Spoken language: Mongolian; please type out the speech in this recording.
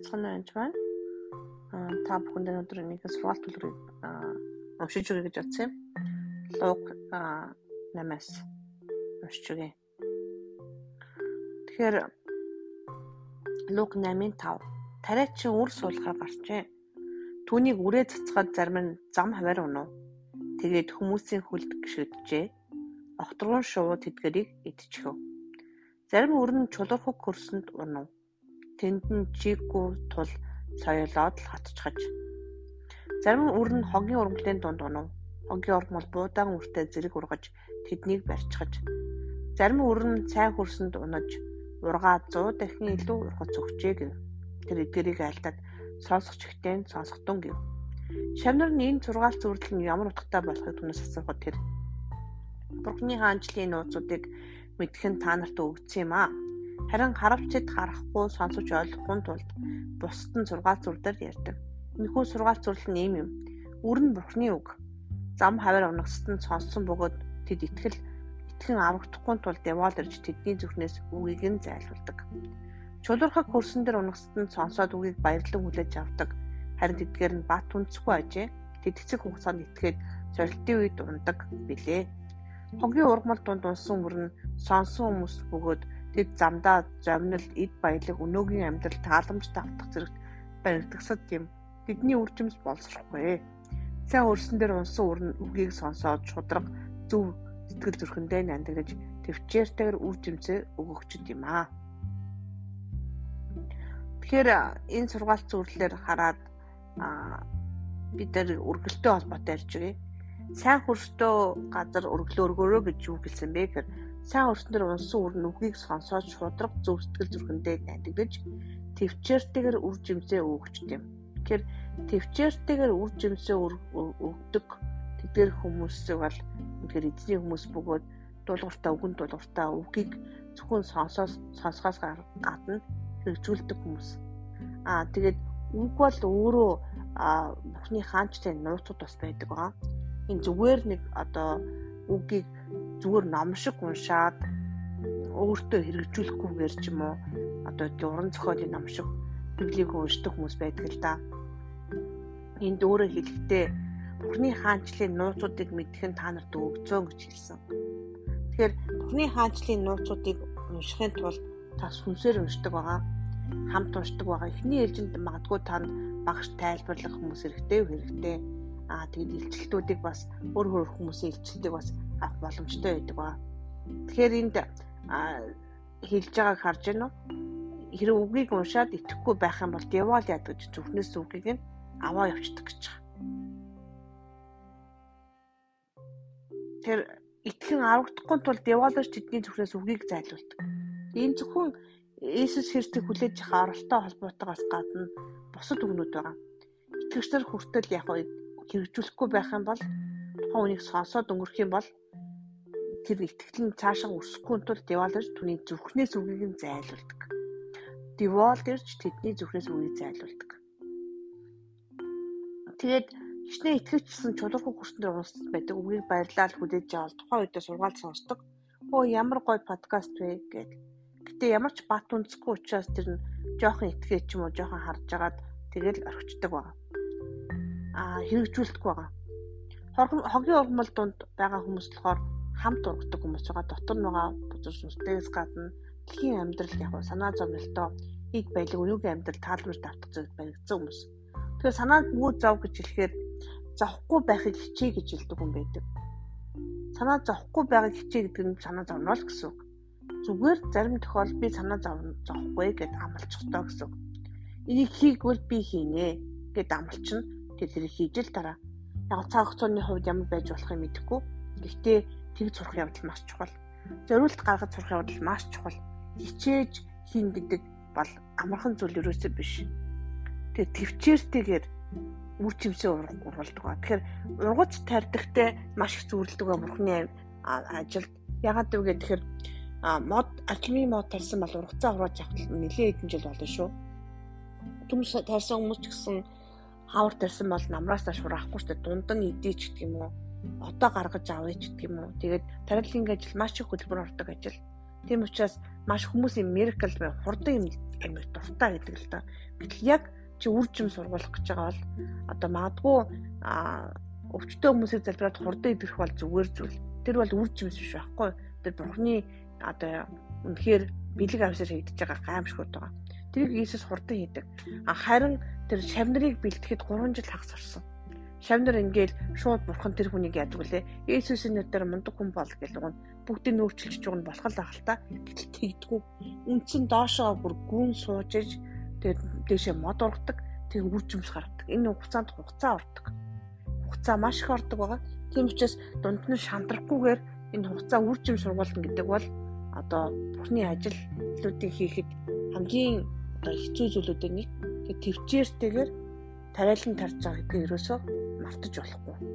бяцхан байж байна. Аа та бүхэнд өнөөдөр нэг сургаалт төлрийг уншиж өгье гэж бодсон юм. Луг 8-аас уншиж өгье. Тэгэхээр Луг 8-ын 5 тариачин үр суулгаар гарчээ. Түүнийг үрээ цацгаад зарим нь зам хаваар унав. Тэгээд хүмүүсийн хөлд гიშгэджээ. Огторгон шувуу тэдгэрийг идчихв. Зарим үр нь чулуурхаг хөрсөнд унав тэнд нь чиггүй тул соёлоод л хатчихаж. Зарим үр нь хогийн ургамлын дунд унав. Хогийн ургамал буудаан үртэй зэрэг ургаж тэднийг барьчихаж. Зарим үр нь цай хөрсөнд унаж ургаа 100 дахин илүү ургац өгчээ гэв. Тэр эдгэрийг айлдаад сонсогч ихтэй сонсохтун гэв. Шавнар нь энэ зургаал зүрдэл нь ямар утгатай болохыг түнэс асуухад тэр Бурхны хаанчлалын нууцуудыг мэдэх нь та нарт өгсөн юм аа. Харин харавчид харахгүй сонсож ойлгохгүй тулд бусад нь сургаал зүрдээр ярьдаг. Энэхүү сургаал зүрл нь ийм юм. Үр нь бурхны үг. Зам хавар унагсад нь сонссон бөгөөд тэд итгэл итгэн аврагдахгүй тулд яваал ирж тэдний зүрхнээс үгийг нь зайлуулдаг. Чулуурхаг хөрсөн дээр унагсад нь сонсоод үгийг баярлан хүлээж авдаг. Харин тэдгээр нь бат үнцгүй ажээ. Тэд эцэг хугацаанд итгээд зорилтын үед ундаг билээ. Хогийн ургамал дунд унсан мөр нь сонсон хүмүүс бөгөөд Тэд замдаа зовнил эд баялаг өнөөгийн амьдрал тааламжтай автах зэрэгт баригдагсад юм. Тэдний үржимс боловсрохгүй. Сайн өрсөн дээр унсан өрн үгийг сонсоод шудраг зөв сэтгэл зүрхэндээ нандинаж төвчээртэйгэр үржимсээ өгөгчд юм аа. Тэгэхээр энэ сургаалт зөвлөлөөр хараад бид нар үргэлжтэй холбоотой ярьж байгаа. Сайн хөрстөө газар өргөлөөргөөрөө гэж юу хэлсэн бэ гэхээр Сайн өрснөр унсан үр нүхийг сонсоод шудраг зөв сэтгэл зүрхэндээ найдагдаж төвчээртэйгээр үр жимсээ өгчт юм. Тэгэхээр төвчээртэйгээр үр жимсээ өгдөг тэдгээр хүмүүсийг бол үнэхээр эзний хүмүүс бөгөөд дуулууртаа үгэн дуулууртаа үгийг зөвхөн сонсоос сонсгоос гадна хэрэгжүүлдэг хүмүүс. Аа тэгээд үг бол өөрөө Бурхны хаанчтай нууцуд бас байдаг байгаа. Энэ зүгээр нэг одоо үгийг зүгээр ном шиг уншаад өөртөө хэрэгжүүлэхгүйгээр ч юм уу одоо уран зохиолын ном шиг библийг уншдаг хүмүүс байдаг л да. Энд өөрөө хэлэхдээ Бурхны хаанчлалын нууцуудыг мэдэх нь та нарт өгцөө гэж хэлсэн. Тэгэхээр Бурхны хаанчлалын нууцуудыг уншихын тулд та сүнсээр уншдаг байгаа. Хамт уншдаг байгаа. Эхний ээлжинд магадгүй танд багш тайлбарлах хүмүүс хэрэгтэй хэрэгтэй. Аа тэгээд илчлэлтүүдийг бас өөр өөр хүмүүсийн илчлэлтийг бас авах боломжтой байдаг ба. Тэгэхээр энд хэлж байгааг харж байна уу? Хэрэв үгийг уншаад итгэхгүй байх юм бол девол яадаг гэж зүрхнээс үгийг нь аваа явчихдаг гэж байгаа. Тэр итгэн аврагдахгүй тул деволж тэдний зүрхнээс үгийг зайлуулдаг. Энэ зөвхөн Иесус Христийг хүлээж авах оролтой холбоотойгоос гадна бусад үгнүүд байгаа. Итгэгчдэр хүртэл яг хэрэгжүүлэхгүй байх юм бол тухайн үнийг сонсоод өнгөрөх юм бол тэр итгэл нь цаашаа өсөхгүй тул деволж түүний зүрхнээс үгийг нь зайлуулдаг. Деволж тэдний зүрхнээс үгийг зайлуулдаг. Тэгээд хичнээн итгэвчсэн чулуурхаг хүрсэн дээр унсдаг байдаг. Үгийг баярлал хүлээж авал тухайн үедээ сургаал сонсдог. Оо ямар гоё подкаст вэ гэд. Гэтэ ямар ч бат үнцэхгүй учраас тэр нь жоохон итгээ ч юм уу жоохон харж агаад тэгэл орхичдаг байна. Аа хэрэгжүүлдэг байгаа. Хогийн ургамал дунд байгаа хүмүүс болохоор хамт ургадаг хүмүүс байгаа дотор нь байгаа бузар сүнстэйгээс гадна дэлхийн амьдрал яг санаа зовнилтоо ийг баялаг өнөөгийн амьдрал таалбарт автах зүйл баригдсан хүмүүс. Тэгэхээр санаа муу зов гэж хэлэхээр зовхгүй байхыг хичээ гэж хэлдэг хүн байдаг. Санаа зовхгүй байгааг хичээ гэдэг нь санаа зовно л гэсэн үг. Зүгээр зарим тохиолдолд би санаа зовхгүй гэд амлчихдоо гэсэн үг. Энийг хийгвэл би хийнэ гэд амлчихна. Тэгээд тэрийг хийж л дараа. Яг цаг хугацааны хувьд ямар байж болохыг мэдэхгүй. Гэхдээ тэг сурах явдал маш чухал. Зориулт гаргаж сурах явдал маш чухал. Хичээж хийн гэдэг бол амархан зүйл ерөөсөө биш. Тэгээ төвчээртэйгээр үр чимсээ ургалдаг. Тэгэхээр ургац тарьдагтай маш их зүрлдэг бурхны ажилд ягаад вэ гэхээр мод алхимын мод тарьсан бол ургацаа хураач явах нэлээд хэдэн жил болно шүү. Түмс тарьсан хүмүүс ч гэсэн хавар тарьсан бол намраас аш хураахгүй шүү дээ. Дундан идэж гэдэг юм уу одоо гаргаж авъя ч гэх юм уу. Тэгээд тариаллын ажил маш их хөдөлмөр ордог ажил. Тийм учраас маш хүмүүсийн miracle бай хурдан юм юм дуртай гэдэг л да. Гэтэл яг чи үржим сургуулах гэж байгаа бол одоо магадгүй өвчтөө хүмүүсийг залбираад хурдан идэх бол зүгээр зүйл. Тэр бол үржимс биш байхгүй. Тэр бурхны одоо үнэхээр бэлэг авсаар хийгдэж байгаа гайхамшгууд байгаа. Тэрийг Иесус хурдан хийдэг. Харин тэр шавнарыг бэлтгэхэд 3 жил хагас орсон. Шавнар ингээл шууд бурхан тэр хүнийг яадаг лээ. Иесусийн нэрээр мундаг хүн бол гэл уг бүгдийг нөөцлөж байгаа нь болох л ах л та. Гэтэл тэгдэггүй. Үндсэн доошоо бүр гүн сууж иж тэгээд дээшээ мод ургадаг. Тэг үржимс гаргадаг. Энэ хугацаанд хугацаа ордог. Хугацаа маш их ордог байгаа. Тийм учраас дунд нь шантрахгүйгээр энэ хугацаа үржим сургуулна гэдэг бол одоо бурхны ажиллуудыг хийхэд хамгийн одоо хэцүү зүйлүүдийн нэг. Тэгээд төвчээртэйгээр тариалан тарж байгаа гэдэг ерөөсөө мартаж болохгүй.